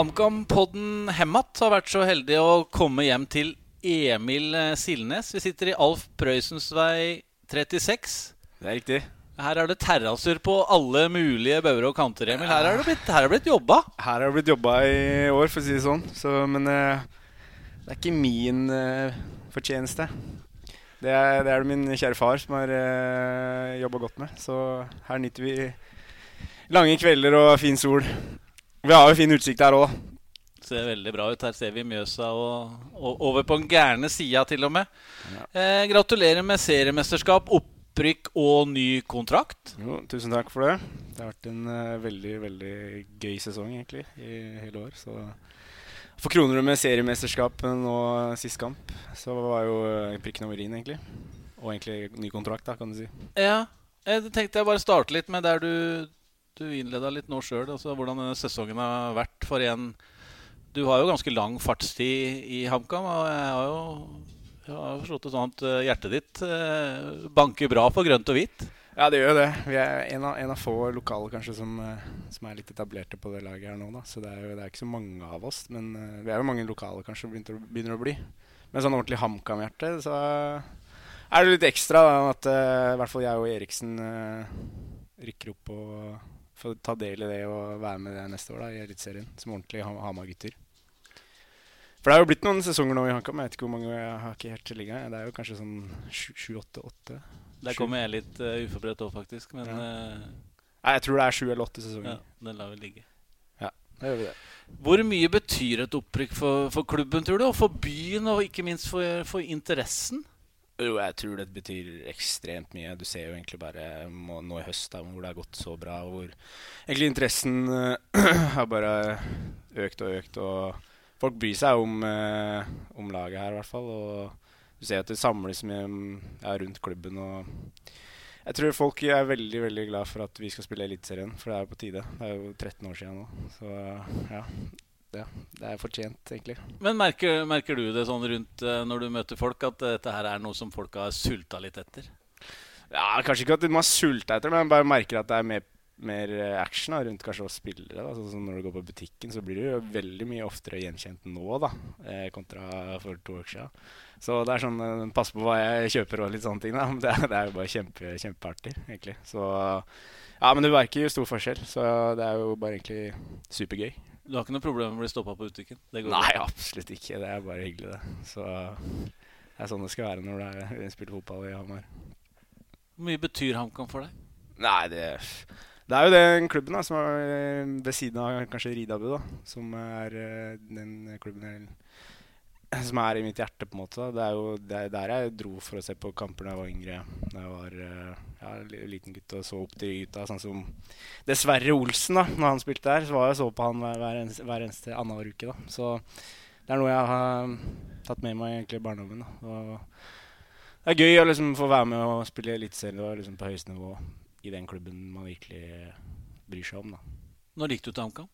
HamKam-podden Hemmat har vært så heldig å komme hjem til Emil eh, Silnes. Vi sitter i Alf Prøysens vei 36. Det er riktig. Her er det terrasser på alle mulige bauger og kanter, Emil. Her er det blitt, her er det blitt jobba. Her har det blitt jobba i år, for å si det sånn. Så, men uh, det er ikke min uh, fortjeneste. Det er, det er det min kjære far som har uh, jobba godt med. Så her nyter vi lange kvelder og fin sol. Vi har jo fin utsikt her òg. Ser veldig bra ut. Her ser vi Mjøsa og, og over på den gærne sida til og med. Ja. Eh, gratulerer med seriemesterskap, opprykk og ny kontrakt. Jo, tusen takk for det. Det har vært en uh, veldig, veldig gøy sesong egentlig i hele år. Så for Kronerud med seriemesterskap nå sist kamp, så var jo eh, prikken over i-en, egentlig. Og egentlig ny kontrakt, da, kan du si. Ja, jeg tenkte jeg bare starte litt med der du, du innleda litt nå sjøl. Altså hvordan denne sesongen har vært for en Du har jo ganske lang fartstid i HamKam, og jeg har jo jeg har forstått det sånn at eh, hjertet ditt eh, banker bra på grønt og hvitt. Ja, det gjør jo det. Vi er en av, en av få lokale kanskje som, eh, som, er litt etablerte på det laget her nå. da. Så det er jo det er ikke så mange av oss. Men vi er jo mange lokale kanskje begynner begynner å bli. Med sånn ordentlig HamKam-hjerte så er det litt ekstra da, at i hvert fall jeg og Eriksen rykker opp og får ta del i det og være med det neste år da, i Eliteserien som ordentlige Hamar-gutter. For det er jo blitt noen sesonger nå i HamKam. Jeg vet ikke hvor mange jeg har ikke helt ligga. Det er jo kanskje sånn sju-åtte-åtte. Der kommer jeg litt uh, uforberedt òg, faktisk. Men ja. uh, Nei, jeg tror det er sju eller åtte sesonger. Ja, Den lar vi ligge. Ja, da gjør vi det. Hvor mye betyr et opprykk for, for, klubben, tror du? Og for byen, og ikke minst for, for, interessen? Jo, jeg tror det betyr ekstremt mye. Du ser jo egentlig bare nå i høst da, hvor det har gått så bra. Og hvor egentlig interessen uh, har bare økt og økt. Og folk bryr seg om, om laget her, i hvert fall. Og du ser at det samles med, ja, rundt klubben. og Jeg tror folk er veldig veldig glad for at vi skal spille Eliteserien, for det er jo på tide. Det er jo 13 år siden nå. Så ja, det, det er fortjent, egentlig. Men merker, merker, du det sånn rundt uh, når du møter folk, at dette her er noe som folk har sulta litt etter? Ja, Kanskje ikke at man har sulta etter, men bare merker at det er mer mer action da, rundt kanskje oss spillere. Da. Sånn når du går på butikken, så blir du jo veldig mye oftere gjenkjent nå da, eh, kontra for to uker siden. Så det er sånn Pass på hva jeg kjøper og litt sånne ting. da det det er jo bare kjempe, kjempeartig, egentlig. Så ja, men du merker jo stor forskjell. Så det er jo bare egentlig supergøy. Du har ikke noe problem med å bli stoppa på butikken? Nei, absolutt ikke. Det er bare hyggelig, det. Så det er sånn det skal være når du er, spiller fotball i Hamar. Hvor mye betyr HamKam for deg? Nei, det det er jo den klubben da, som er eh, ved siden av kanskje Ridabu, da, som er eh, den klubben jeg, som er i mitt hjerte, på en måte. Det er jo det er der jeg dro for å se på kamper da jeg var yngre. Da jeg var eh, ja, liten gutt og så opp til gutta. Sånn som dessverre Olsen, da når han spilte der. Så var jeg så på han hver eneste, hver eneste annenhver uke. da. Så det er noe jeg har tatt med meg egentlig i barndommen. da. Og det er gøy å liksom få være med og spille eliteserie liksom på høyeste nivå i den klubben man virkelig bryr seg om. da. Når gikk du til HamKam?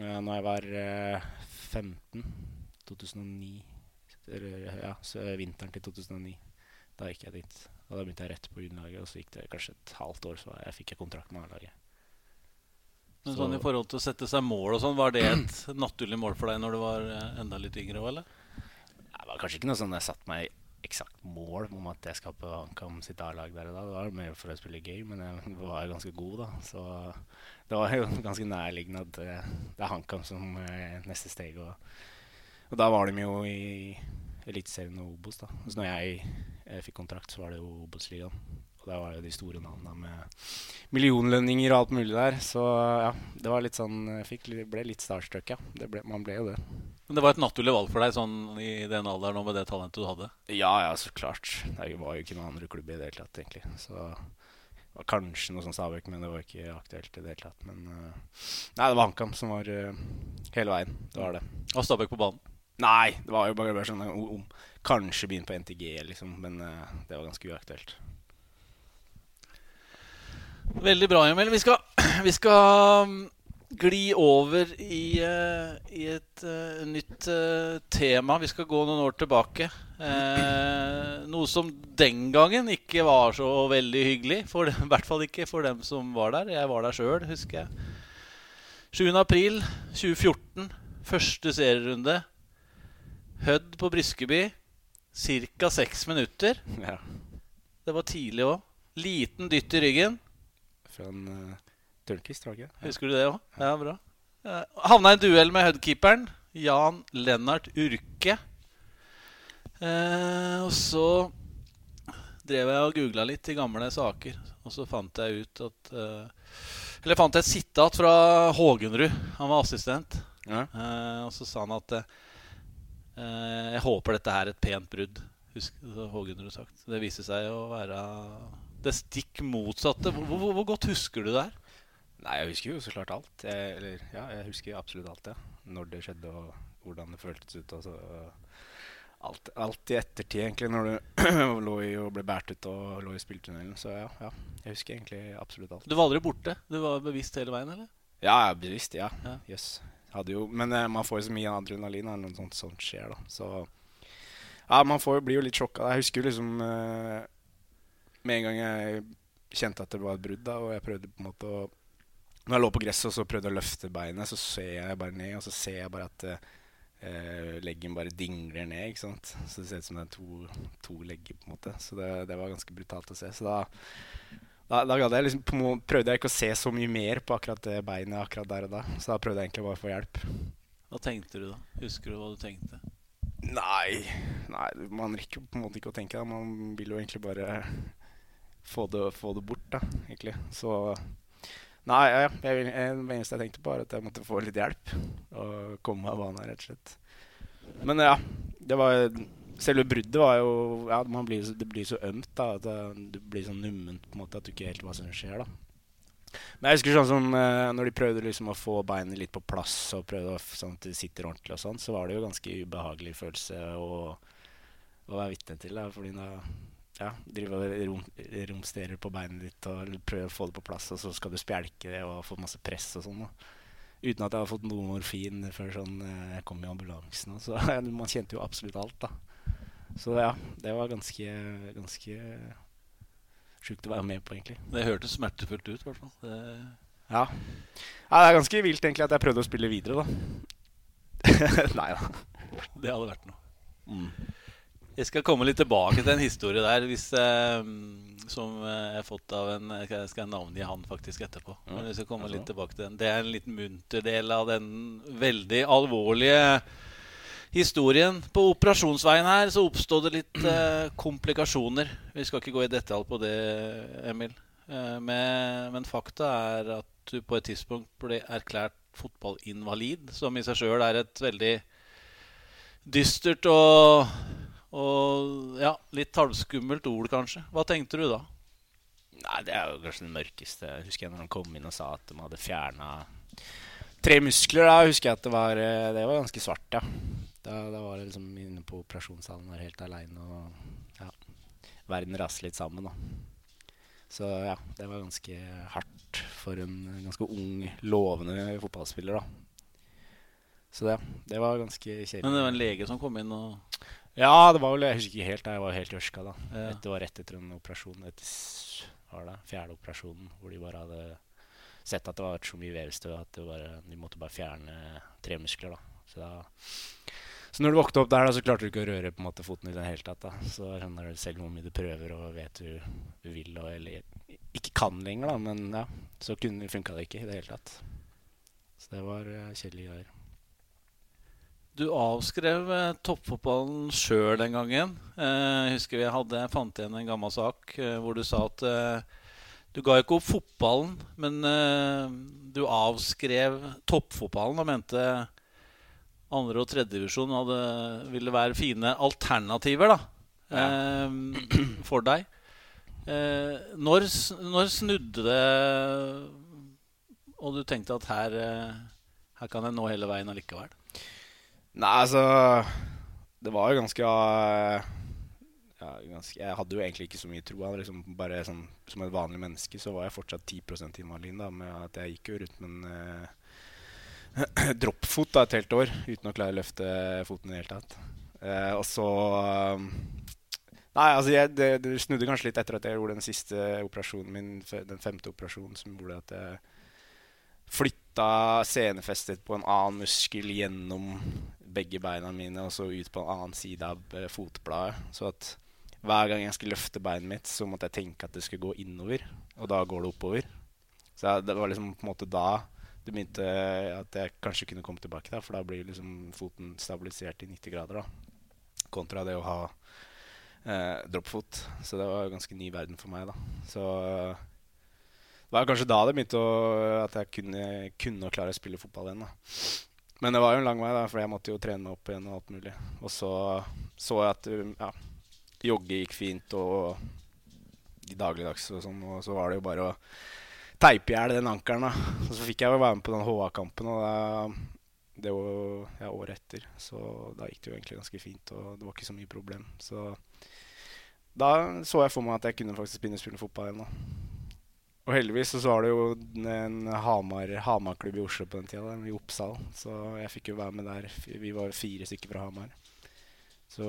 Ja, når jeg var eh, 15. 2009. Ja, så vinteren til 2009. Da gikk jeg dit. Og da begynte jeg rett på juniorlaget, og så gikk det kanskje et halvt år, så jeg fikk jeg kontrakt med A-laget. Men sånn I forhold til å sette seg mål og sånn, var det et naturlig mål for deg når du var eh, enda litt yngre òg, eller? Det var kanskje ikke noe sånn jeg satte meg eksakt mål om at jeg skal på HamKam sitt A-lag der og da. Det var mer for å spille gøy, men jeg var ganske god, da. Så det var jo ganske nærliggende at det, det er HamKam som er neste steg. Og, og, da var de jo i Eliteserien og Obos, da. Så når jeg, jeg fikk kontrakt, så var det jo Obos-ligaen. Og der var jo de store navnene med millionlønninger og alt mulig der. Så ja, det var litt sånn Jeg fikk, ble litt starstruck, ja. Ble, man ble jo det. Men det var et naturlig valg for deg sånn i den alderen og med det talentet du hadde? Ja, ja, så klart. Det var jo ikke noen andre klubb i det hele tatt, egentlig. Så det var kanskje noe sånn Stabæk, men det var ikke aktuelt i det hele tatt. Men uh, nei, det var HamKam som var uh, hele veien. Det var det. Og Stabæk på banen? Nei, det var jo bare, sånn om, kanskje begynne på NTG, liksom. Men uh, det var ganske uaktuelt. Veldig bra, Emil. Vi skal, vi skal um, gli over i, uh, i et uh, nytt uh, tema. Vi skal gå noen år tilbake. noe som den gangen ikke var så veldig hyggelig. For, I hvert fall ikke for dem som var der. Jeg var der sjøl, husker jeg. 7. april 2014. Første serierunde. Hødd på Briskeby. Ca. seks minutter. Ja. Det var tidlig òg. Liten dytt i ryggen. Fra en uh, Tørnquist, var det ikke? Husker du det òg? Ja, bra. Uh, Havna i en duell med Hødd-keeperen. Jan Lennart Urke. Uh, og så drev jeg og googla litt i gamle saker, og så fant jeg ut at uh, Eller fant jeg et sitat fra Hågenrud. Han var assistent. Ja. Eh, og så sa han at eh, Jeg håper dette er et pent brudd. Har sagt. Det viste seg å være det stikk motsatte. Hvor, hvor, hvor godt husker du det her? Nei, jeg husker jo så klart alt. Jeg, eller, ja, jeg husker absolutt alt, ja. Når det skjedde, og hvordan det føltes ut. Og så, alt, alt i ettertid, egentlig, når du lå i og ble båret ut og lå i spilletunnelen. Så ja, ja, jeg husker egentlig absolutt alt. Du var aldri borte? Du var bevisst hele veien, eller? Ja, jeg er bevisst, ja. Ja. Jøss. Hadde jo, men eh, man får jo så mye adrenalin når noe sånt, sånt skjer, da. Så ja, man får, blir jo litt sjokka. Jeg husker jo liksom eh, Med en gang jeg kjente at det var et brudd, da, og jeg prøvde på en måte å Når jeg lå på gresset og så prøvde å løfte beinet, så ser jeg bare ned, og så ser jeg bare at eh, leggen bare dingler ned. ikke sant? Så det ser ut som det er to, to legger, på en måte. Så det, det var ganske brutalt å se. Så da da, da jeg liksom, på prøvde jeg ikke å se så mye mer på akkurat det beinet akkurat der og da. Så da prøvde jeg egentlig bare å få hjelp. Hva tenkte du da? Husker du hva du tenkte? Nei, nei man rekker på en måte ikke å tenke. Da. Man vil jo egentlig bare få det, få det bort, da, egentlig. Så Nei, ja, ja, jeg, det eneste jeg tenkte på, var at jeg måtte få litt hjelp. Og komme meg av banen, rett og slett. Men ja, det var Selve bruddet var jo Ja, blir, det blir så ømt, da. At det, det blir sånn numment på en måte at du ikke helt hva som skjer, da. Men jeg husker sånn som eh, når de prøvde liksom å få beinet litt på plass og prøvde å, sånn at det sitter ordentlig og sånn, så var det jo ganske ubehagelig følelse å, å være vitne til. Da, fordi da ja, driver og rom, romsterer på beinet ditt og prøver å få det på plass, og så skal du spjelke det og få masse press og sånn. da. Uten at jeg har fått noe morfin før sånn, eh, jeg kom i ambulansen. Så man kjente jo absolutt alt, da. Så ja, det var ganske, ganske sjukt å være med på, egentlig. Det hørtes smertefullt ut, i hvert fall. Det, Ja. ja. Det er ganske vilt egentlig at jeg prøvde å spille videre, da. Nei da. det hadde vært noe. Mm. Jeg skal komme litt tilbake til en historie der hvis, eh, som eh, jeg har fått av en Jeg skal- jeg skal navngi han faktisk etterpå. Men vi skal komme litt tilbake til den. Det er en liten munter del av den veldig alvorlige historien. På operasjonsveien her så oppstod det litt eh, komplikasjoner. Vi skal ikke gå i detalj på det, Emil. Eh, men, men fakta er at du på et tidspunkt ble erklært fotballinvalid, som i seg sjøl er et veldig dystert og, og ja, litt halvskummelt ord, kanskje. Hva tenkte du da? Nei, det er jo kanskje det mørkeste. Jeg husker når han kom inn og sa at de hadde fjerna tre muskler. Da husker jeg at det var, eh, det var ganske svart, ja. Da, da var det liksom inne på operasjonssalen var helt aleine, og ja, verden raste litt sammen, da. Så ja, det var ganske hardt for en ganske ung, lovende fotballspiller, da. Så det, det var ganske kjedelig. Men det var en lege som kom inn og Ja, det var vel Jeg husker ikke helt. Jeg var helt ørska da. Ja. Det var rett etter en operasjon. Etter var det, fjerde operasjonen, hvor de bare hadde sett at det var så mye vevstøv at det bare, de måtte bare fjerne tre muskler. da. Så, da, så når du våkna opp der, da, så klarte du ikke å røre på en måte foten i det hele tatt. da. Så skjønner du selv hvor mye du prøver og vet du, vil og eller ikke kan lenger, da. Men ja, så funka det ikke i det hele tatt. Så det var uh, kjedelige greier. Du avskrev eh, toppfotballen sjøl den gangen. Eh, jeg husker vi hadde, fant igjen en gammel sak eh, hvor du sa at eh, du ga ikke opp fotballen, men eh, du avskrev toppfotballen og mente andre- og tredjedivisjon ville være fine alternativer da, eh, for deg. Eh, når, når snudde det, og du tenkte at her, eh, her kan jeg nå hele veien allikevel? Nei, altså Det var jo ganske eh, ja, ganske, Jeg hadde jo egentlig ikke så mye tro. Liksom bare sånn, Som et vanlig menneske så var jeg fortsatt 10% invalid. da, Med at jeg gikk jo rundt med en eh, droppfot et helt år uten å klare å løfte foten i det hele tatt. Eh, og så eh, Nei, altså jeg, det, det snudde kanskje litt etter at jeg gjorde den siste operasjonen min, den femte operasjonen, som gjorde at jeg flytta flytta senefestet på en annen muskel gjennom begge beina mine og så ut på en annen side av eh, fotbladet. Så at hver gang jeg skulle løfte beinet mitt, så måtte jeg tenke at det skulle gå innover. Og da går det oppover. Så det var liksom på en måte da det begynte at jeg kanskje kunne komme tilbake. da, For da blir liksom foten stabilisert i 90 grader. da, Kontra det å ha eh, droppfot. Så det var ganske ny verden for meg. da. Så det var kanskje da det begynte å, at jeg kunne, kunne klare å spille fotball igjen. da. Men det var jo en lang vei, da, for jeg måtte jo trene meg opp igjen. Og alt mulig. Og så så jeg at ja, jogge gikk fint, og dagligdags og sånn. Og så var det jo bare å teipe i hjel den ankelen. Og så fikk jeg jo være med på den HA-kampen, og da, det var ja, året etter. Så da gikk det jo egentlig ganske fint, og det var ikke så mye problem. Så da så jeg for meg at jeg kunne faktisk begynne å spille fotball igjen. da. Og heldigvis så var det jo en Hamar, Hamar-klubb i Oslo på den tida, i Oppsal. Så jeg fikk jo være med der. Vi var fire stykker fra Hamar. Så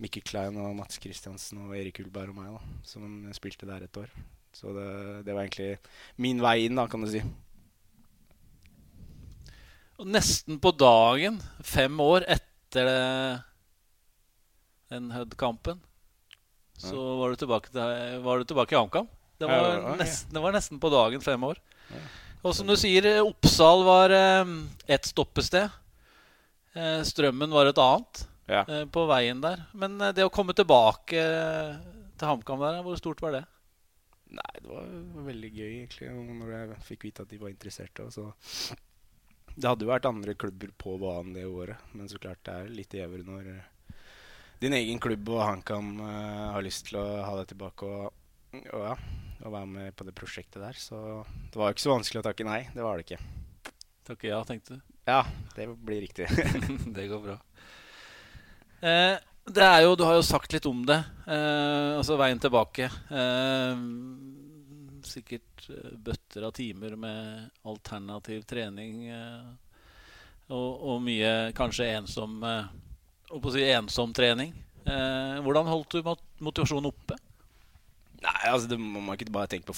Mikkel Klein og Mats Kristiansen og Erik Ulberg og meg, da, som spilte der et år. Så det, det var egentlig min vei inn, da, kan du si. Og nesten på dagen, fem år etter den Hud-kampen, så var du til, var du tilbake i HamKam. Det var, Ja, det var- nesten, det var nesten på dagen fem år. Ja. Og som du sier, Oppsal var eh, ett stoppested. Eh, Strømmen var et annet Ja. eh, på veien der. Men eh, det å komme tilbake eh, til HamKam der, hvor stort var det? Nei, det var veldig gøy, egentlig, når jeg fikk vite at de var interesserte. Og så. Det hadde jo vært andre klubber på banen det året, men så klart det er litt gjevere når eh, din egen klubb og HamKam uh, har lyst til å ha deg tilbake og, og ja, og være med på det prosjektet der. Så det var jo ikke så vanskelig å takke nei. Det var det ikke. Takke ja, tenkte du. Ja, det blir riktig. det går bra. Eh, det er jo, Du har jo sagt litt om det. Eh, altså veien tilbake. Eh, sikkert eh, bøtter av timer med alternativ trening. Eh, og, og mye kanskje ensom eh, si ensom trening. Eh, hvordan holdt du motivasjonen oppe? Nei, altså det må man ikke bare tenke på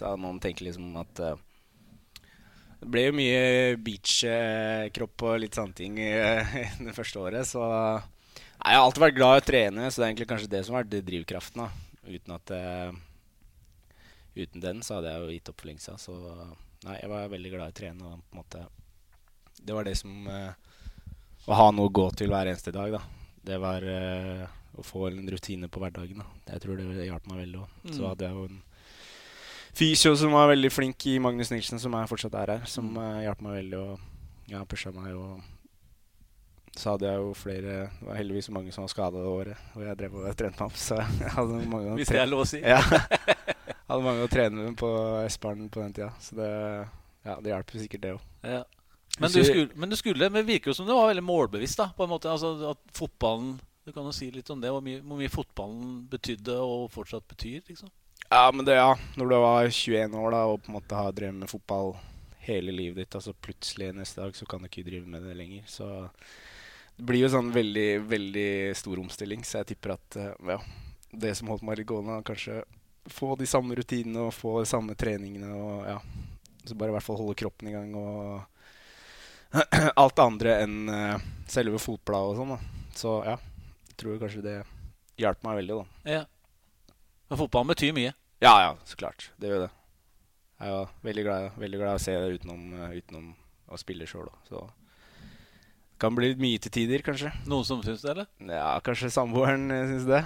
da. Man tenker liksom at Det ble jo mye beach-kropp og litt sånne ting det første året. Så nei, jeg har alltid vært glad i å trene, så det er egentlig kanskje det som har vært drivkraften. da. Uten at uh, Uten den så hadde jeg jo gitt opp for lenge siden. Så nei, jeg var veldig glad i å trene. Og på en måte Det var det som uh, Å ha noe å gå til hver eneste dag, da. Det var uh, å få en rutine på hverdagen. Da. Jeg tror det hjalp meg veldig òg. Så Mm. hadde jeg jo en fysio som var veldig flink i Magnus Nilsen, som er fortsatt er her, som uh, hjalp meg veldig og ja, pusha meg. Og så hadde jeg jo flere Det var heldigvis mange som var skada det året, og jeg drev og trente meg opp, så jeg hadde mange å Hvis det er lov å si. ja. hadde mange å trene med på Esparen på den tida, så det, ja, det hjalp sikkert, det òg. Ja. Men, du skulle, men du skulle Men det virker jo som du var veldig målbevisst. da På en måte altså At fotballen Du kan jo si litt om det, hvor mye, hvor mye fotballen betydde og fortsatt betyr. liksom Ja, men det, ja. Når du var 21 år da og på en måte har drevet med fotball hele livet ditt, altså plutselig neste dag så kan du ikke drive med det lenger. Så det blir jo sånn veldig, veldig stor omstilling. Så jeg tipper at eh, ja, det som holdt meg litt gående, kanskje få de samme rutinene og få de samme treningene og ja. Så bare i hvert fall holde kroppen i gang og alt andre enn eh, selve fotbladet og sånn. da. Så ja, jeg tror kanskje det hjalp meg veldig, da. Ja. Men fotballen betyr mye. Ja, ja, så klart. Det gjør det. Jeg er veldig glad, veldig glad i å se det utenom, eh, utenom å spille sjøl òg. Så kan bli litt mye til tider, kanskje. Noen som syns det, eller? Ja, kanskje samboeren uh, syns det.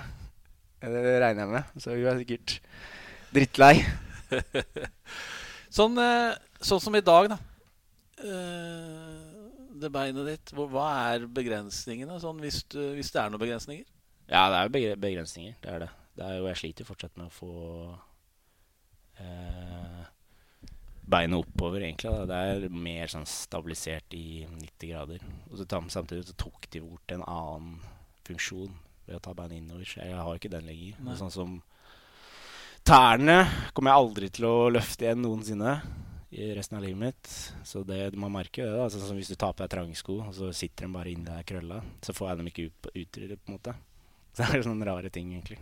Eh, Det regner jeg med. Så hun er sikkert drittlei. Sånn, eh, sånn som i dag, da. Eh, det beinet ditt, hva er begrensningene? Sånn hvis, du, hvis det er noen begrensninger? Ja, det er begre- begrensninger. Det er det. det er jo, jeg sliter fortsatt med å få eh, beinet oppover, egentlig. Da. Det er mer sånn stabilisert i 90 grader. Og så samtidig så tok de bort en annen funksjon ved å ta beinet innover. Så jeg har ikke den lenger. Nei. Sånn som tærne kommer jeg aldri til å løfte igjen noensinne. I resten av livet mitt. Så det, man merker jo det. da Sånn som Hvis du tar på deg trange sko, og så sitter de bare inni der krølla, så får jeg dem ikke ut, på- ut på en måte. Så det er sånne rare ting, egentlig.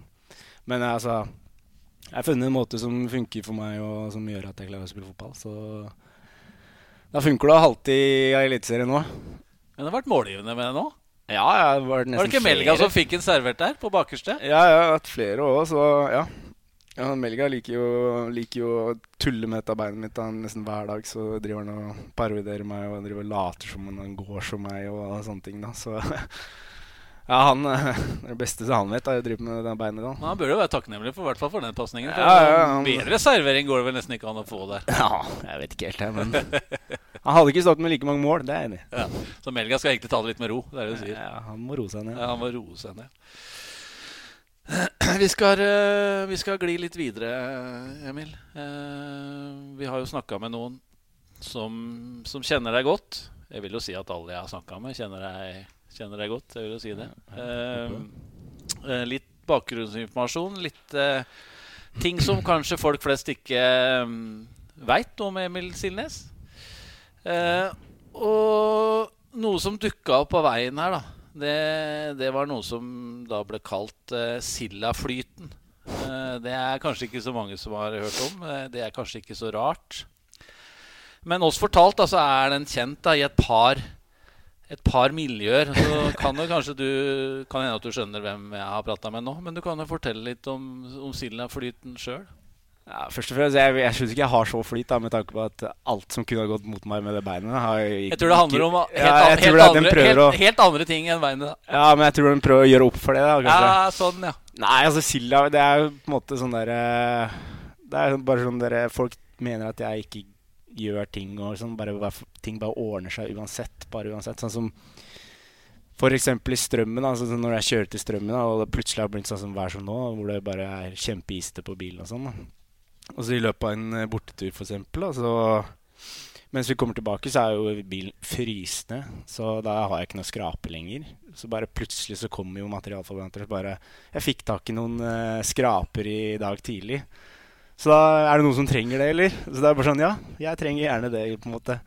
Men altså Jeg har funnet en måte som funker for meg, og som gjør at jeg klarer å spille fotball. Så Da funker det å halte i Eliteserien nå. Men det har vært målgivende med det nå. Ja, ja, det var nesten Var det ikke Melga flere. som fikk en servert der, på bakerste? Ja, jeg har hatt flere òg, så ja. ja Melga liker jo, liker jo å tulle med dette beinet mitt han, nesten hver dag. Så driver han og parodiserer meg og driver og later som om han går som meg og sånne ting. da Så ja, han eh, Det beste som han vet, er å drive med det beinet. da Men Han burde jo være takknemlig for, hvert for den pasningen. Ja, Ja, ja, han- Bedre servering går det vel nesten ikke an å få der. Ja, jeg vet ikke helt, men Han hadde ikke stått med like mange mål, det er jeg enig i. Ja. Så Melga skal egentlig ta det litt med ro. Det er det du sier. Ja, han må roe seg ned. Ja, han må roe seg ned. Vi skal, eh, vi skal gli litt videre, Emil. Eh, Vi har jo snakka med noen som, som kjenner deg godt. Jeg vil jo si at alle jeg har snakka med, kjenner deg, kjenner deg godt. Jeg vil jo si det. Eh, Litt bakgrunnsinformasjon. Litt eh, ting som kanskje folk flest ikke um, veit om Emil Silnes. Eh, og noe som dukka opp på veien her, da. Det, det var noe som da ble kalt eh, Sildaflyten. Eh, det er kanskje ikke så mange som har hørt om. Eh, det er kanskje ikke så rart. Men oss fortalt da, så er den kjent da, i et par, et par miljøer. Så kan jo kanskje du Kan hende at du skjønner hvem jeg har prata med nå. Men du kan jo fortelle litt om, om Sildaflyten sjøl. Ja, først og fremst, Jeg, jeg syns ikke jeg har så flyt, da, med tanke på at alt som kunne ha gått mot meg med det beinet har Jeg tror det handler om helt, ja, jeg helt, andre, helt, å helt andre ting enn beinet. da. Ja, men jeg tror den prøver å gjøre opp for det. da, kanskje. Ja, sånn, ja. Nei, altså Silda, det er jo på en måte sånn derre Det er bare sånn derre Folk mener at jeg ikke gjør ting og sånn. Bare, bare, ting bare ordner seg uansett. Bare uansett. Sånn som eksempel i strømmen. Altså når jeg kjører til strømmen, da, og det plutselig har blitt sånn som vær som nå, hvor det bare er kjempeiste på bilen og sånn. da. Og så i løpet av en eh, bortetur, eksempel, så mens vi kommer tilbake, så er jo bilen frysende, så da har jeg ikke noe skrape lenger. Så bare plutselig så kommer jo materialforvalter bare Jeg fikk tak i noen uh, skraper i dag tidlig. Så da er det noen som trenger det, eller? Så det er bare sånn Ja, jeg trenger gjerne det, på en måte.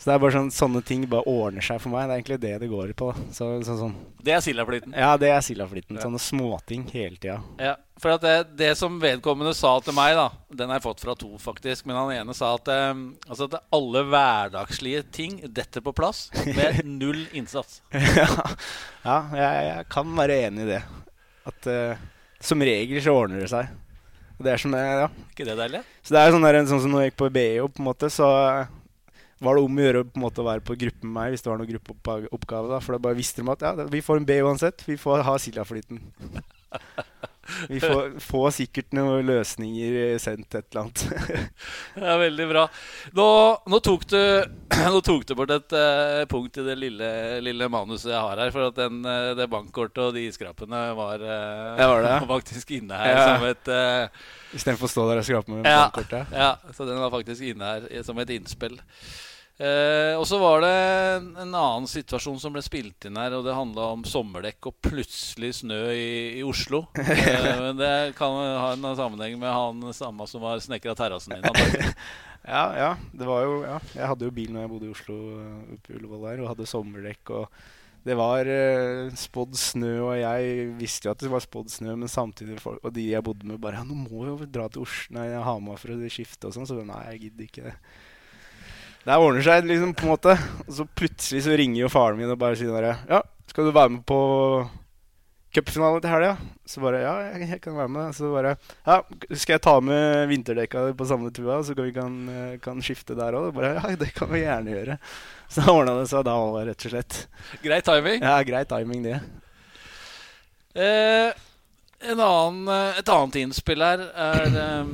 Så det er bare sånn sånne ting bare ordner seg for meg. Det er egentlig det det går på. Så, så, sånn. Det er Sildaflyten. Ja, det er sildaflyten. Ja. Sånne småting hele tida. Ja, for at det, det som vedkommende sa til meg, da Den har jeg fått fra to, faktisk. Men han ene sa at, um, altså at alle hverdagslige ting detter på plass med null innsats. ja, ja jeg, jeg kan være enig i det. At uh, som regel så ordner det seg. Det er som det, ja. ikke det deilig? Så det er sånn, der, sånn som når jeg gikk på BIO, på en måte, så eh, var det om å gjøre på en måte å være på gruppe med meg hvis det var noen gruppeoppgave. da, For da bare visste de at ja, vi får en B uansett. Vi får ha Sildaflyten. Vi får, får sikkert noen løsninger sendt et eller annet. Ja, veldig bra. Nå, nå, tok, du, nå tok du bort et uh, punkt i det lille, lille manuset jeg har her. For at den, eh, det bankkortet og de skrapene var, uh, Det var det. faktisk inne her Ja. som et uh, Istedenfor å stå der og skrape med Ja. bankkortet. Ja, så den var faktisk inne her som et innspill. Eh, og så var det en, en annen situasjon som ble spilt inn her, og det handla om sommerdekk og plutselig snø i, i Oslo. Eh, men det kan ha en sammenheng med han samme som var snekker av terrassen din. Ja, ja, det var jo Ja, jeg hadde jo bil når jeg bodde i Oslo, eh, oppe i Ullevål der, og hadde sommerdekk. og det var uh, spådd snø, og jeg visste jo at det var spådd snø, men samtidig folk, Og de jeg bodde med, bare ja, 'Nå må vi jo dra til Oslo, nei, Hamar for å skifte', og sånn. Så nei, jeg gidder ikke det. Det ordner seg liksom, på en måte. Og så plutselig så ringer jo faren min og bare sier der, 'Ja, skal du være med på cupfinalen til helga?' Så bare 'Ja, jeg, jeg kan være med'. Så bare 'Ja, skal jeg ta med vinterdekka på samme tua, så kan vi kan, eh, kan skifte der òg?' Bare 'Ja, det kan vi gjerne gjøre'. Så da ordna det seg da òg, rett og slett. Grei timing. Ja, grei timing, det. Eh, en annen, eh, et annet innspill her er eh,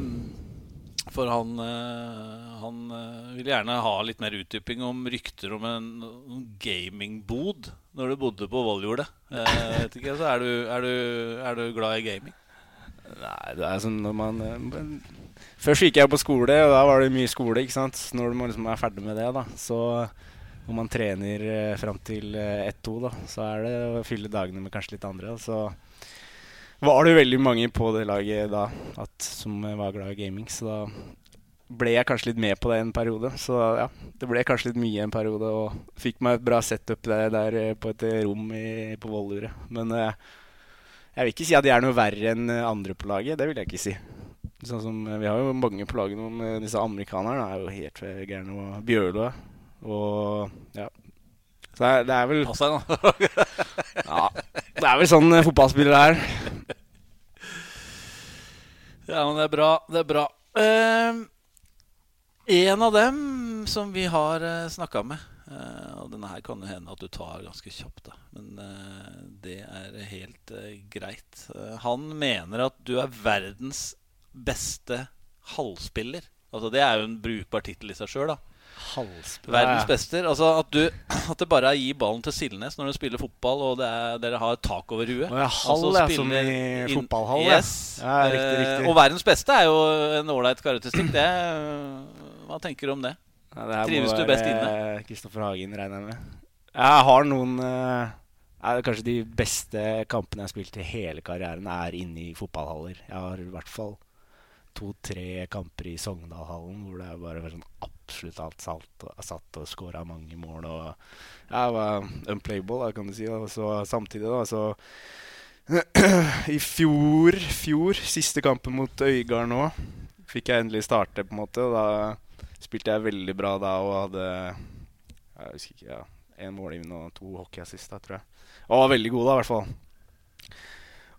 For han, eh, han ville vil gjerne ha litt mer utdyping om rykter om en, en gamingbod når du bodde på Volljordet. Eh, ikke, så er du, er, du, er du glad i gaming? Nei, det er sånn når man eh, Først gikk jeg på skole, og da var det mye skole, ikke sant. Når man liksom er ferdig med det, da, så når man trener eh, fram til eh, 1-2, da, så er det å fylle dagene med kanskje litt andre. da. Så var det veldig mange på det laget da at, som eh, var glad i gaming, så da ble jeg kanskje litt med på det en periode. Så ja, det ble kanskje litt mye en periode, og fikk meg et bra setup der, der eh, på et rom i, på Volluret. Men eh, jeg vil ikke si at de er noe verre enn eh, andre på laget. Det vil jeg ikke si. Sånn som, eh, Vi har jo mange på laget nå, men disse amerikanerne er jo helt gærne. Og Bjørlo og ja. Så det er, det er vel Pass deg nå. Ja, det er vel sånn eh, fotballspillere er. Ja, men det er bra. Det er bra. Eh, en av dem som vi har uh, snakka med eh, Og denne her kan det hende at du tar ganske kjapt, da. Men eh, det er helt eh, greit. Eh, han mener at du er verdens beste halvspiller. Altså Det er jo en brukbar tittel i seg sjøl, da. Halvspill. Verdens bester. Altså at, du, at det bare er å gi ballen til Silnes når du spiller fotball og det er, dere har tak over huet. Å ja, halv, Altså ja, som i fotballhall. Yes. Ja, riktig, Eh, riktig. Og verdens beste er jo en ålreit karakteristikk. Det eh, Hva tenker du om det? Ja, det Trives du best inne? Kristoffer Hagen, regner jeg med. Jeg har noen eh, Kanskje de beste kampene jeg har spilt i hele karrieren, er inne i fotballhaller. Jeg har i hvert fall to-tre kamper i Sogndalhallen hvor det bare var sånn absolutt alt salt. Og, satt og skåra mange mål og Jeg var unplayable, da, kan du si. Og så samtidig, da, så I fjor, fjor, siste kampen mot Øygarden nå, fikk jeg endelig starte, på en måte. Og da spilte jeg veldig bra da og hadde Jeg husker ikke, ja, én målgivende og to hockeyassist, tror jeg. Og var veldig god, da, i hvert fall.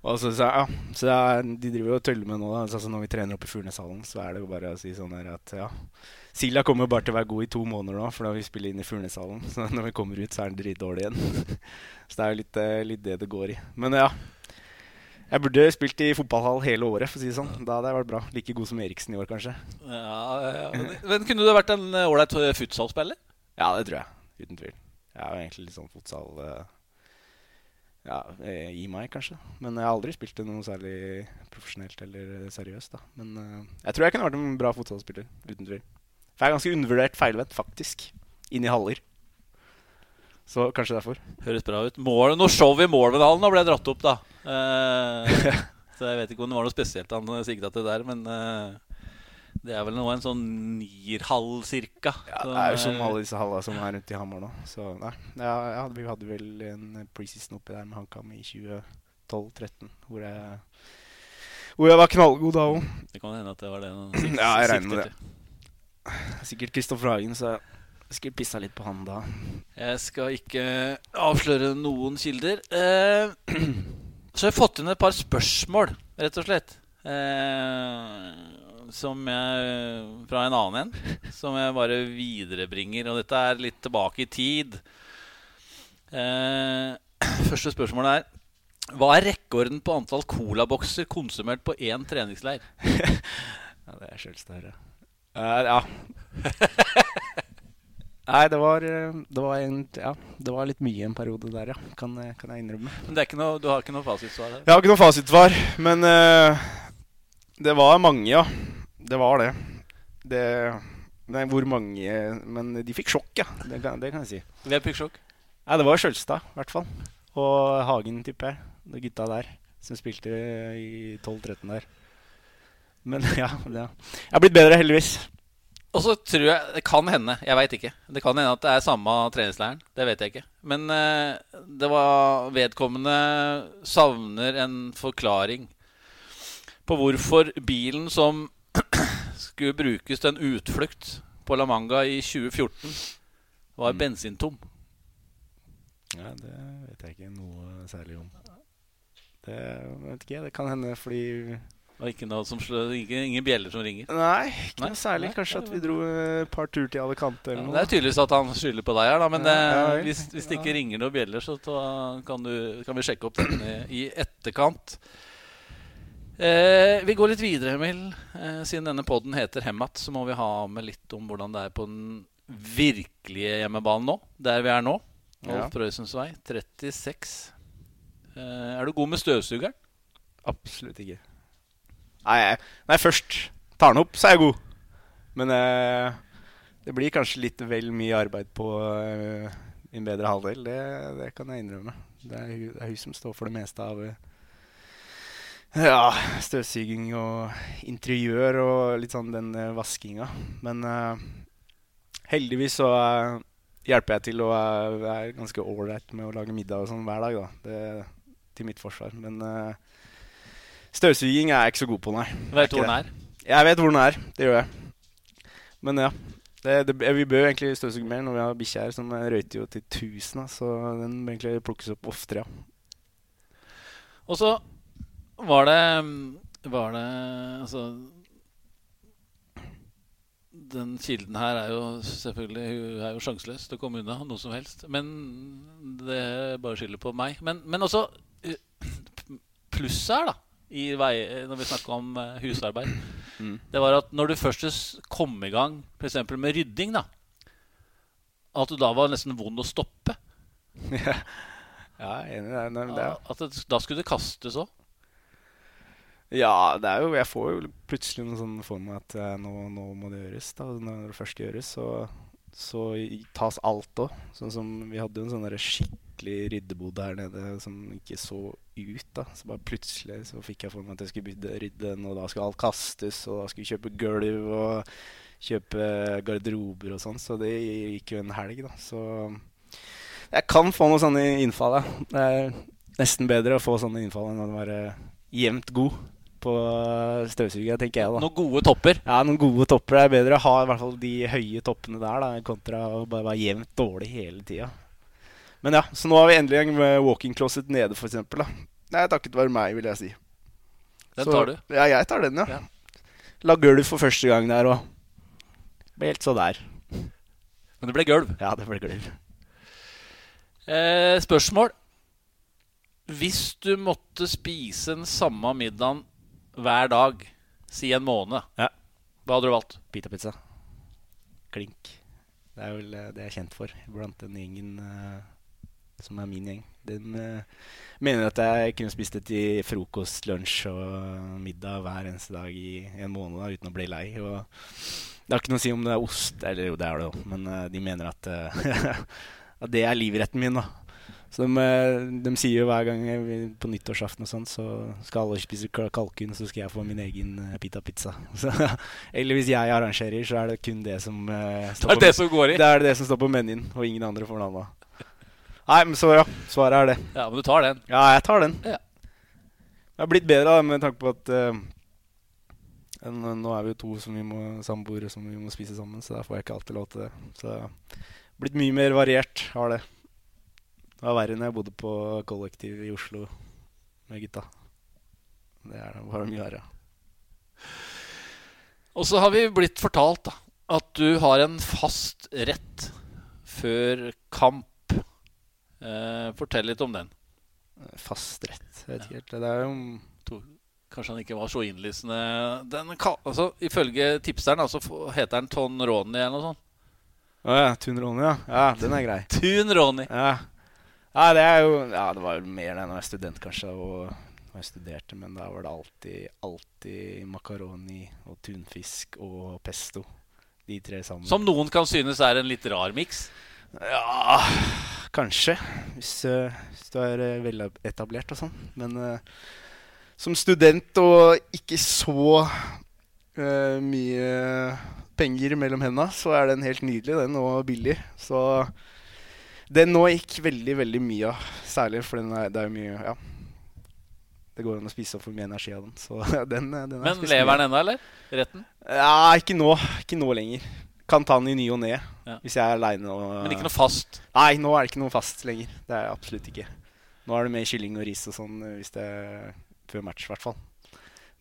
Og så, så, ja, så jeg, De driver jo og tøller med nå. da altså Når vi trener oppe i Furneshallen, så er det jo bare å si sånn her at ja Silja kommer jo bare til å være god i to måneder nå, for da vi spiller inn i Furneshallen. Så når vi kommer ut, så er han dritdårlig igjen. så det er jo litt, eh, litt det det går i. Men ja. Jeg burde spilt i fotballhall hele året, for å si det sånn. Da hadde jeg vært bra. Like god som Eriksen i år, kanskje. Ja, ja. Men, men kunne du vært en eh, ålreit futsalspiller? Ja, det tror jeg. Uten tvil. Jeg er jo egentlig litt sånn futsal eh, Ja, eh, i meg, kanskje. Men jeg har aldri spilt det noe særlig profesjonelt eller seriøst. da Men eh, jeg tror jeg kunne vært en bra fotballspiller. Uten tvil. For jeg er ganske undervurdert feilvendt, faktisk. Inn i haller. Så kanskje derfor. Høres bra ut. Mål, noe show i nå ble dratt opp, da. Eh, så jeg vet ikke om det var noe spesielt han sikta til der, men eh, det er vel nå en sånn nierhall cirka. Ja, det er jo som alle disse hallene som er rundt i Hamar nå. Så nei. Ja, ja, vi hadde vel en preseason oppi der med HamKam i 2012-13, hvor jeg hvor jeg var knallgod da òg. Det kan hende at det var det han sik- Ja, jeg regner med det. Sikkert Kristoffer Hagen, så jeg skulle pissa litt på han da. Jeg skal ikke avsløre noen kilder. Eh, så jeg har jeg fått inn et par spørsmål, rett og slett. Eh, som jeg Fra en annen en. Som jeg bare viderebringer. Og dette er litt tilbake i tid. Eh, første spørsmål er Hva er rekorden på antall colabokser konsumert på én treningsleir? Ja, det er Skjølstad, ja. Eh, ja. Nei, det var, eh, det var en, Ja, det var litt mye en periode der, ja. Kan, eh, kan jeg innrømme. Men noe, du har ikke noe fasitsvar Der. Jeg har ikke noe fasitsvar, men uh, det var mange, ja. Det var det. det Nei, hvor mange Men de fikk sjokk, ja. Det kan, det kan jeg si. Hvem fikk sjokk? Nei, det var Skjølstad, i hvert fall. Og Hagen, tipper jeg. De gutta der som spilte i 12-13 der. Men ja, ja. jeg har blitt bedre, heldigvis. Og så tror jeg Det kan hende, jeg veit ikke. Det kan hende at det er samme treningsleiren. Det vet jeg ikke. Men eh, det var vedkommende savner en forklaring på hvorfor bilen som skulle brukes til en utflukt på La Manga i 2014, var Mm. bensintom. Ja, det vet jeg ikke noe særlig om. Det vet ikke jeg. Det kan hende fordi Og ikke noe som slår, ikke, ingen bjeller som ringer. Nei, ikke Nei, noe særlig. Kanskje nei, at vi dro et par tur til Alicante Ja, det er tydeligvis at han skylder på deg her, da. Men Ja, ja hvis, hvis det ikke Ja. ringer noen bjeller, så ta, kan, du, kan vi sjekke opp den i, i etterkant. Eh, vi går litt videre, Emil. Eh, siden denne poden heter Hemmat, så må vi ha med litt om hvordan det er på den virkelige hjemmebanen nå. Der vi er nå. Ja. Prøysens vei, 36. Eh, er du god med støvsugeren? Absolutt ikke. Nei, når jeg først tar den opp, så er jeg god. Men eh, det blir kanskje litt vel mye arbeid på eh, min bedre halvdel. Det, det kan jeg innrømme. Det er, det er hun som står for det meste av eh, ja, støvsuging og interiør og litt sånn den eh, vaskinga. Men eh, heldigvis så eh, hjelper jeg til og er, ganske ålreit med å lage middag og sånn hver dag. da. Det, til mitt forsvar. Men eh, Støvsuging er jeg ikke så god på, nei. Vet du hvor den er? Jeg vet hvor den er. Det gjør jeg. Men ja. Det, det, vi bør jo egentlig støvsuge mer når vi har bikkje her, som røyter jo til 1000. Så den bør egentlig plukkes opp oftere, ja. Og så var det Var det Altså Den kilden her er jo selvfølgelig Hun er jo sjanseløs til å komme unna noe som helst. Men det er bare skylder på meg. Men, men også eh, plusset her, da, vei, når vi snakker om eh, husarbeid, Mm. det var at når du først kom i gang f.eks. med rydding, da At du da var nesten vond å stoppe. ja, jeg er enig. Men det At det, da skulle det kastes òg. ja, det er jo Jeg får jo plutselig noe sånn for meg at eh, nå, nå må det gjøres. da Når det først gjøres, så, så tas alt òg. Sånn som Vi hadde jo en sånn skikkelig ryddebod her nede som ikke så ut. da Så bare plutselig så fikk jeg for meg at jeg skulle begynne å rydde den, og da skulle alt kastes, og da skulle vi kjøpe gulv og kjøpe garderober og sånn. Så det gikk jo en helg, da. Så jeg kan få noen sånne innfall, ja. Det er nesten bedre å få sånne innfall enn å være jevnt god på støvsuget, tenker jeg da. Noen gode topper. Ja, noen gode topper er bedre å ha i hvert fall de høye toppene der, da, kontra å bare være jevnt dårlig hele tida. Men ja, så nå har vi endelig en walking closet nede, for eksempel. Da. Er takket være meg, vil jeg si. Den Så- tar du. Ja, jeg tar den, ja. Ja. La gulv for første gang der òg. Ble helt så der. Men det ble gulv. Ja, det ble gulv. Eh, spørsmål. Hvis du måtte spise den samme middagen hver dag, si en måned, Ja. hva hadde du valgt? Pita-pizza. Klink. Det er vel eh, det jeg er kjent for blant den gjengen eh, som er min gjeng. Den uh, mener at jeg kunne spist det til frokost, lunsj og middag hver eneste dag i en måned da, uten å bli lei. Og det har ikke noe å si om det er ost, eller jo, det er det jo, men uh, de mener at, eh, at det er livretten min. da. Så de, de sier jo hver gang på nyttårsaften og sånn, så skal alle spise kalkun, så skal jeg få min egen pita pizza. Så, eller hvis jeg arrangerer, så er det kun det som eh, Det er det som går i. det er det som står på menyen, og ingen andre får navnet. Nei, men så ja, svaret er det. Ja, men du tar den. Ja, jeg tar den. Ja. Det har blitt bedre da, med tanke på at uh, en- Nå er vi jo to som vi må samboere som vi må spise sammen, så da får jeg ikke alltid lov til det. Så det har blitt mye mer variert, har det. Det var verre når jeg bodde på kollektiv i Oslo med gutta. Det er det bare mye verre. Og så har vi blitt fortalt da, at du har en fast rett før kamp. Eh, fortell litt om den. Fast rett. Jeg vet ikke helt. Det er jo To, kanskje han ikke var så innlysende. Den, altså, ifølge tipseren altså, heter den Ton Ronny eller noe sånt. Å ja, Tun Ronny, ja. Ja, den er grei. Tun Ronny. Ja. ja, det er jo Ja, det var jo mer når jeg var student, kanskje, og jeg studerte, men da var det alltid, alltid makaroni og tunfisk og pesto. De tre sammen. Som noen kan synes er en litt rar miks. Ja, kanskje. Hvis, uh, hvis du er uh, veletablert og sånn. Men uh, som student og ikke så mye penger mellom henda, så er den helt nydelig, den, og billig. Så den nå gikk veldig, veldig mye av. Særlig, for den er, det er jo mye Ja. Det går an å spise opp for mye energi av den. Så den, den er Men lever den ennå, eller? Retten? Ja, ikke nå. Ikke nå lenger. Kan ta den i ny og ne Ja. hvis jeg er aleine. Men ikke noe fast. Nei, nå er det ikke noe fast lenger. Det er absolutt ikke. Nå er det mer kylling og ris og sånn eh, hvis det er før match, i hvert fall.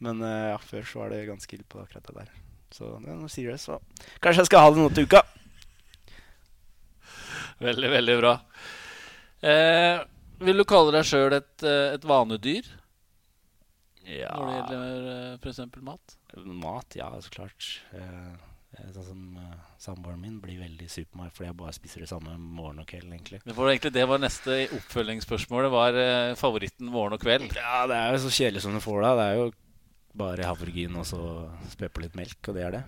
Men eh, ja, før så var det ganske ille på akkurat det der. Så ja, nå sier du det, så kanskje jeg skal ha det nå til uka. Veldig, veldig bra. Eh, vil du kalle deg sjøl et, eh, et vanedyr Ja når det gjelder f.eks. mat? Mat, ja, så klart. Eh, sånn som uh, samboeren min blir veldig sur på meg fordi jeg bare spiser det samme morgen og kveld, egentlig. Det for egentlig det var neste oppfølgingsspørsmålet. Var uh, favoritten morgen og kveld? Ja, det er jo så kjedelig som du får det. Det er jo bare havregryn og så spe på litt melk, og det er det.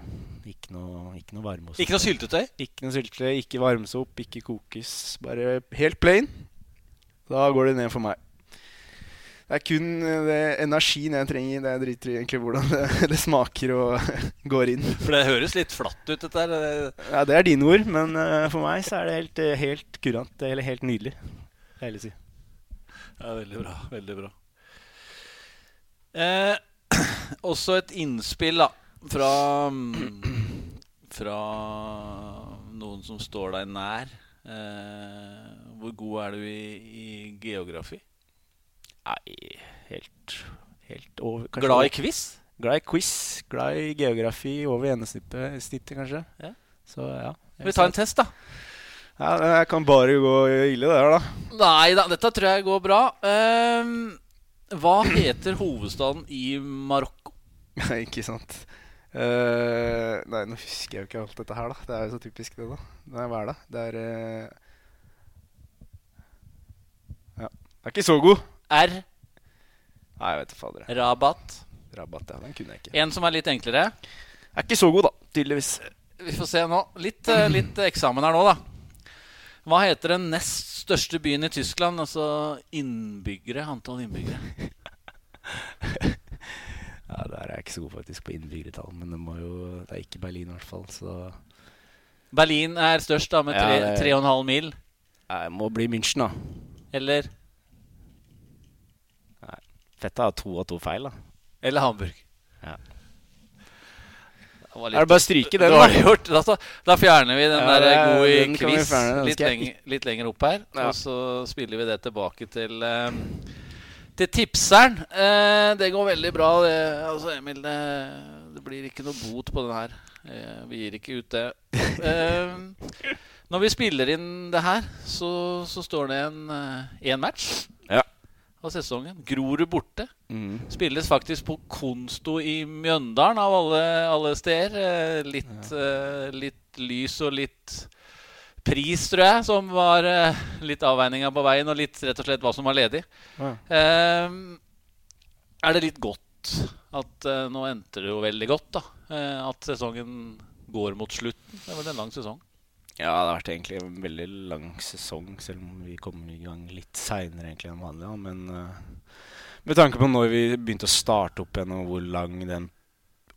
Ikke noe, ikke noe varmeost. Ikke noe syltetøy? Ikke noe syltetøy, ikke varmesopp, ikke kokes. Bare helt plain. Da går det ned for meg. Det er kun eh, det energien jeg trenger. Det driter i egentlig hvordan det, det smaker og går inn. For det høres litt flatt ut, dette her. Ja, Det er dine ord, men eh, for meg så er det helt, eh, helt kurant. Eller helt nydelig. Det å si. Ja, veldig bra. Veldig bra. Eh, også et innspill, da. fra mm, Fra noen som står deg nær. Eh, hvor god er du i, i geografi? Nei, helt, helt over kanskje Glad i quiz? glad i quiz. Glad i geografi over gjennomsnittet, snittet, kanskje. Ja. Så ja. Vi tar en test, da. ja. Jeg kan bare gå ille, det her, da. Nei da, dette tror jeg går bra. Ehm, hva heter hovedstaden i Marokko? Nei, ikke sant. Uh, nei, nå husker jeg jo ikke alt dette her, da. Det er jo så typisk, det, da. Nei, hva er det? Det er uh... Ja. Jeg er ikke så god. R. Nei, jeg vet ikke fader. Rabat. Rabat. Rabatt, ja. Den kunne jeg ikke. En som er litt enklere. Er ikke så god, da. Tydeligvis. Vi får se nå. Litt, eh, litt eksamen her nå, da. Hva heter den nest største byen i Tyskland? Altså innbyggere. Antall innbyggere. Ja, Der er jeg ikke så god faktisk på innbyggertall, men det må jo Det er ikke Berlin, i hvert fall. Så Berlin er størst, da, med Ja, tre- det- 3,5 mil. jeg må bli München, da. Eller, Fett å ha to og to feil, da. eller Hamburg. Ja. Det var Er det bare å stryke den, Dårlig da? gjort. Da, da fjerner vi den Ja, der gode i den quiz fjerne, litt, skal litt lenger opp her. Ja. Og så spiller vi det tilbake til eh, Til tipseren. Eh, det går veldig bra. Det, altså, Emil, det, det blir ikke noe bot på den her. Eh, vi gir ikke ut det. Eh, når vi spiller inn det her, så, så står det en, eh, en match Ja. Av sesongen. Grorud borte. Mm. Spilles faktisk på Konsto i Mjøndalen, av alle, alle steder. Litt, litt, uh, litt lys og litt pris, tror jeg, som var uh, litt avveininga på veien, og litt rett og slett hva som var ledig. Ja. Uh, er det litt godt at eh, Nå endte det jo veldig godt, da. eh, at sesongen går mot slutten. Det var en lang sesong. Ja, det har vært egentlig en veldig lang sesong, selv om vi kommer i gang litt seinere enn vanlig. ja, Men uh, med tanke på når vi begynte å starte opp igjen, og hvor lang den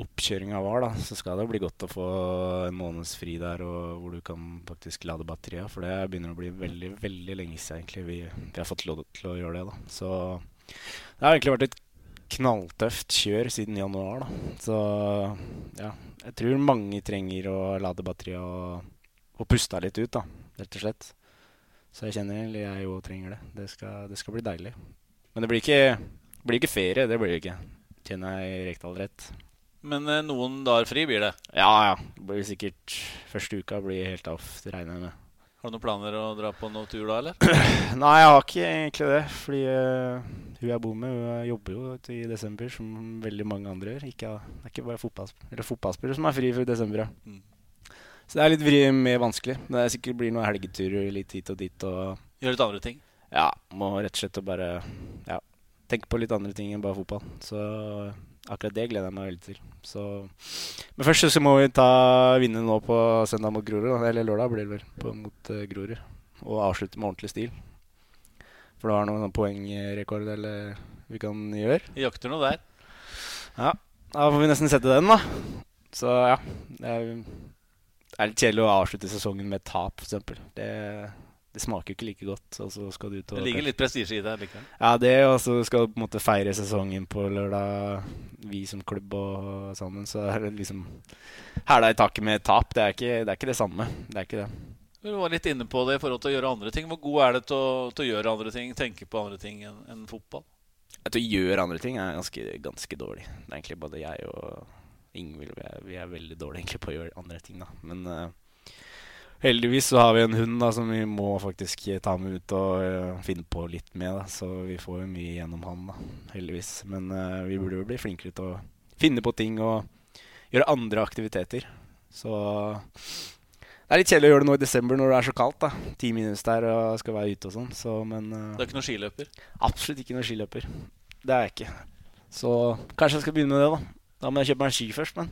oppkjøringa var, da, så skal det bli godt å få en måneds fri der, og hvor du kan faktisk lade batteriet. For det begynner å bli veldig veldig lenge siden egentlig vi, vi har fått lov til å gjøre det. da. Så det har egentlig vært et knalltøft kjør siden januar. da. Så ja, jeg tror mange trenger å lade batteriet og, og pusta litt ut, da, rett og slett. Så jeg kjenner egentlig jeg òg trenger det. Det skal, det skal bli deilig. Men det blir ikke, blir ikke ferie, det blir det ikke. Kjenner jeg Rekdal rett. Men eh, noen dager fri blir det. Ja, ja. Det blir sikkert Første uka blir helt off, det regner jeg med. Har du noen planer å dra på noen tur da, eller? Nei, jeg har ikke egentlig det. Fordi uh, hun jeg bor med, hun jobber jo i desember, som veldig mange andre gjør. Ikke, det er ikke bare fotballspiller fotballspillere som er fri for desember. Ja. Mm. Så det er litt vri mer vanskelig. Men det er sikkert blir noen helgeturer litt hit og dit. Og Gjøre litt andre ting. ja, må rett og slett å bare ja, tenke på litt andre ting enn bare fotball. Så akkurat det gleder jeg meg veldig til. Så, men først så må vi ta vinne nå på søndag mot Grorud. Eller lørdag blir det vel, på, mot uh, Grorud. Og avslutte med ordentlig stil. For du har noen sånn poengrekord eller vi kan gjøre. Vi jakter noe der. Ja, da får vi nesten sette den, da. Så ja. Det er, det er litt kjedelig å avslutte sesongen med tap, f.eks. Det, det smaker jo ikke like godt. Og så skal du ut og Det ligger litt prestisje i det likevel. Ja, det, og så skal du på en måte feire sesongen på lørdag, vi som klubb og sammen. Så er det liksom hæla i taket med tap. Det er, ikke, det er ikke det samme. Det er ikke det. Du var litt inne på det i forhold til å gjøre andre ting. Hvor god er det til å, til å gjøre andre ting, tenke på andre ting enn en fotball? At å gjøre andre ting er ganske, ganske dårlig. Det er egentlig både jeg og Ingvild vi, er- vi er veldig dårlige egentlig på å gjøre andre ting. da Men uh, heldigvis så har vi en hund da som vi må faktisk ta med ut og uh, finne på litt med. da Så vi får jo mye gjennom han, da heldigvis. Men uh, vi burde jo bli flinkere til å finne på ting og gjøre andre aktiviteter. Så det er litt kjedelig å gjøre det nå i desember når det er så kaldt. da Ti minus der og skal være ute og sånn. Så, men Du er ikke noen skiløper? Absolutt ikke noen skiløper. Det er jeg ikke. Så kanskje jeg skal begynne med det, da. Da må jeg kjøpe meg ski først, men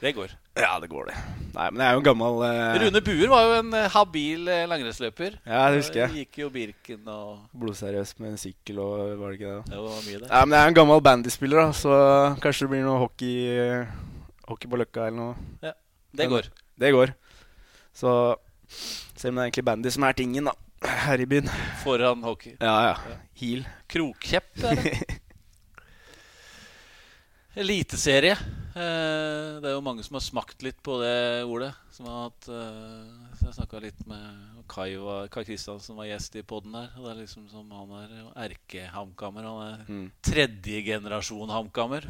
Det går. Ja, det går, det. Nei, men jeg er jo en gammel eh, Rune Buer var jo en eh, habil eh, langrennsløper. Ja, det husker jeg. Gikk jo Birken og Blodseriøs med en sykkel og var det ikke det? da? Det var mye der. Nei, men jeg er en gammel bandyspiller, da, så kanskje det blir noe hockey, hockey på Løkka eller noe. Ja, Det går. Det går. Så selv om det er egentlig bandy som er tingen, da. Her i byen. Foran hockey. Ja, ja. Ja. Heal. Krokkjepp, er det. Eliteserie. Eh, det er jo mange som har smakt litt på det ordet. Som har hatt eh, så Jeg snakka litt med Kai, var, Kai Kristiansen var gjest i poden her. Og det er liksom som Han er erke-HamKammer. Han er Mm. tredje generasjon HamKammer.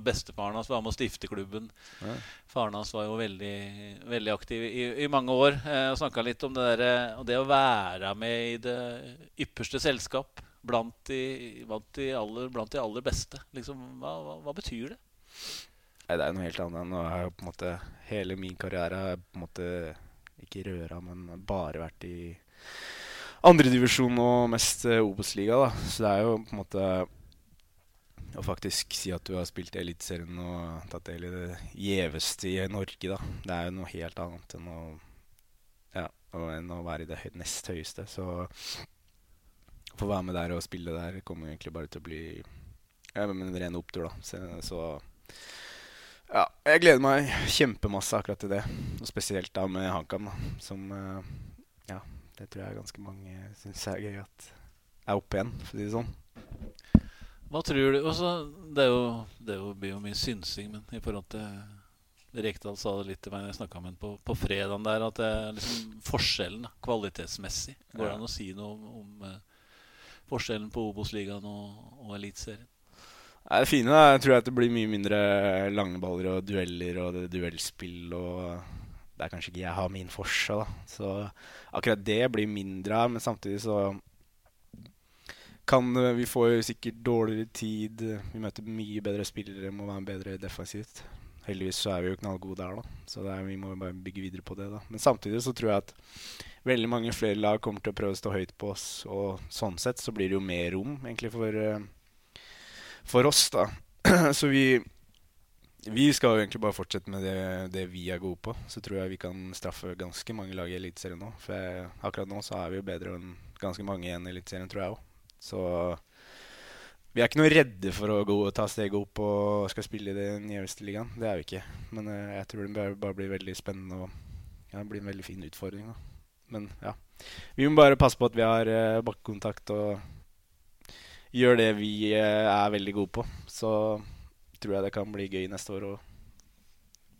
Bestefaren hans var med å stifte klubben. Ja. Faren hans var jo veldig, veldig aktiv i, i mange år. Eh, og snakka litt om det, der, og det å være med i det ypperste selskap. Blant de, blant de, aller, blant de aller beste. Liksom, hva, hva, hva betyr det? Nei, det er noe helt annet. Nå er jo på en måte Hele min karriere har på en måte ikke røra, men bare vært i andredivisjon og mest uh, Obos-liga. Så det er jo på en måte å faktisk si at du har spilt Eliteserien og tatt del i det gjeveste i Norge, da. Det er jo noe helt annet enn å Ja, enn å være i det nest høyeste. Så få være med der og spille der kommer egentlig bare til å bli ja, en ren opptur, da. Så, så ja, jeg gleder meg kjempemasse akkurat til det. Og spesielt da med HamKam. Som eh, Ja, det tror jeg ganske mange syns er gøy at er oppe igjen, for å si det sånn. Hva tror du også, Det er jo, det er jo, blir jo mye synsing, men i forhold til Rekdal sa det litt til meg når jeg snakka med ham på, på fredagen der, at det er liksom forskjellen da, kvalitetsmessig. Går det Ja. an å si noe om, om eh, forskjellen på Obos-ligaen og, og Eliteserien? Det fine da, jeg tror at det blir mye mindre lange baller og dueller og det duellspill og Det er kanskje ikke jeg har min forse, da. Så akkurat det blir mindre av, men samtidig så kan Vi får jo sikkert dårligere tid. Vi møter mye bedre spillere, må være bedre defensivt. Heldigvis så er vi jo knallgode der, da. Så er, vi må bare bygge videre på det. da. Men samtidig så tror jeg at veldig mange flere lag kommer til å prøve å stå høyt på oss. Og sånn sett så blir det jo mer rom egentlig for, eh, for oss, da. så vi vi skal jo egentlig bare fortsette med det, det vi er gode på. Så tror jeg vi kan straffe ganske mange lag i Eliteserien nå. For jeg, akkurat nå så er vi jo bedre enn ganske mange igjen i Eliteserien, tror jeg òg. Så vi er ikke noe redde for å gå, ta steget opp og skal spille i den gjeveste ligaen. Det er vi ikke. Men eh, jeg tror det bare blir veldig spennende og ja, det blir en veldig fin utfordring. Da. Men ja. Vi må bare passe på at vi har uh, bakkekontakt og gjør det vi uh, er veldig gode på. Så tror jeg det kan bli gøy neste år å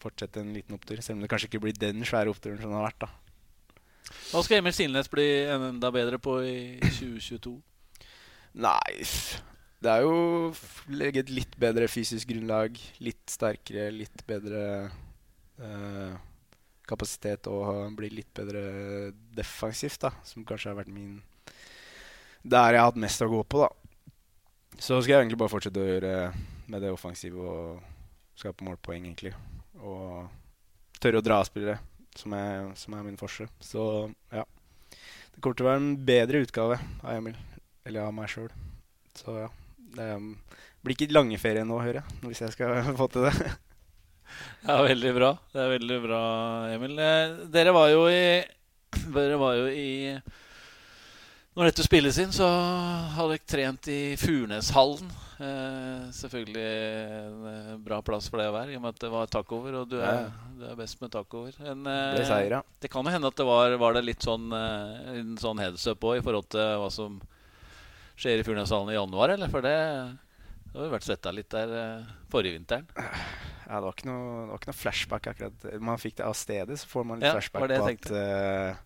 fortsette en liten opptur. Selv om det kanskje ikke blir den svære oppturen som det har vært. da. Hva skal Emil Silnes bli enda bedre på i 2022? Nei, det er jo legge et litt bedre fysisk grunnlag. Litt sterkere, litt bedre eh, kapasitet og bli litt bedre defensivt, da. Som kanskje har vært min Der jeg har hatt mest å gå på, da. Så skal jeg egentlig bare fortsette å gjøre med det offensive og skape målpoeng, egentlig. Og tørre å dra av spillere, som er, som er min forse. Så ja. Det kommer til å være en bedre utgave av Emil. Eller av meg sjøl. Så ja. Det blir ikke lange ferie nå, hører jeg. Hvis jeg skal få til det. Ja, veldig bra. Det er veldig bra, Emil. Eh, dere var jo i Dere var jo i Når dette spilles inn, så hadde dere trent i Furneshallen. Eh, selvfølgelig en eh, bra plass for deg å være, i og med at det var tacover. Og du er, du er best med tacover. En, Det eh, seier, ja. det kan jo hende at det var, var det litt sånn, eh, en sånn heads up òg i forhold til hva som skjer i Furneshallen i januar, eller? For det, det har jo vært svetta litt der eh, forrige vinteren. Ja, det var, ikke noe, det var ikke noe flashback akkurat. Man fikk det av stedet, så får man litt Ja, flashback var det på jeg at eh,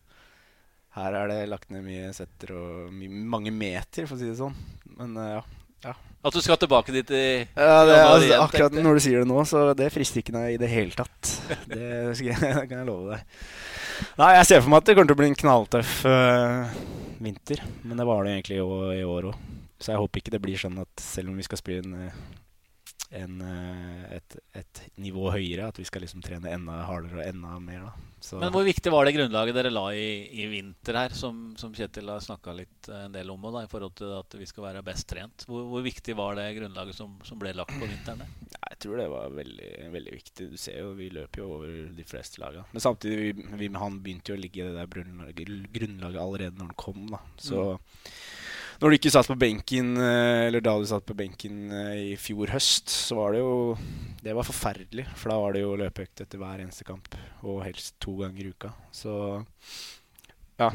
her er det lagt ned mye setter og my mange meter, for å si det sånn. Men eh, ja. At du skal tilbake dit i ja det, Januar altså, igjen, akkurat tenkte jeg. når du sier det nå, så det frister ikke meg i det hele tatt. Det skal jeg, det kan jeg love deg. Nei, jeg ser for meg at det kommer til å bli en knalltøff eh, vinter. Men det var det egentlig i år- i år òg. Så jeg håper ikke det blir sånn at selv om vi skal spille en, eh, en, eh, et, et nivå høyere, at vi skal liksom trene enda hardere og enda mer. Men hvor viktig var det grunnlaget dere la i, i vinter her, som, som Kjetil har snakka litt eh, en del om, da, i forhold til at vi skal være best trent? Hvor, hvor viktig var det grunnlaget som, som ble lagt på vinteren? der? jeg tror det var veldig, veldig viktig. Du ser jo, vi løper jo over de fleste laga. Men samtidig, vi, vi, han begynte jo å ligge i det der grunnlaget, grunnlaget allerede når han kom. da. Så når du ikke satt på benken, eh, eller da du satt på benken eh, i fjor høst, så var det jo Det var forferdelig. For da var det jo løpeøkt etter hver eneste kamp, og helst to ganger i uka. Så ja,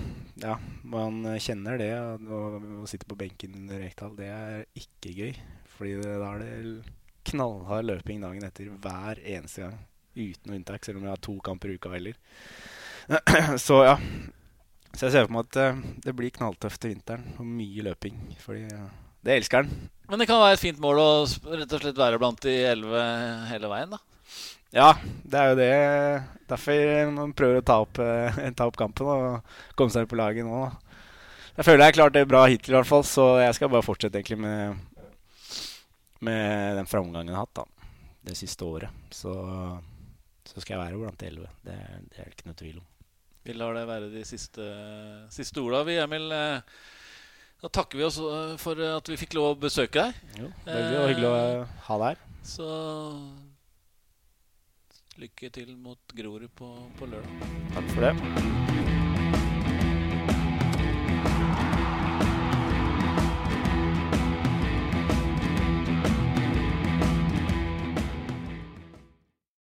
ja, man kjenner det. Å, sitte på benken under Rekdal, det er ikke gøy. Fordi det, da er det knallhard løping dagen etter hver eneste gang. Uten noe unntak, selv om jeg har to kamper i uka heller. Så ja. Så jeg ser for meg at eh, det blir knalltøft til vinteren og mye løping. Fordi det elsker han. Men det kan være et fint mål å rett og slett være blant de elleve hele veien, da. Ja, det er jo det. Derfor man prøver å ta opp, eh, ta opp kampen og komme seg på laget nå. da. Jeg føler jeg har klart det bra hittil, i hvert fall, så jeg skal bare fortsette egentlig med, med den framgangen jeg har hatt da, det siste året. Så, så skal jeg være blant de elleve. Det, det er det ikke noe tvil om. Vi lar det være de siste, siste orda. Vi, Emil, eh, da takker vi oss eh, for at vi fikk lov å besøke deg. Jo, veldig eh, hyggelig å ha deg her. Så lykke til mot Grorud på, på lørdag. Takk for det.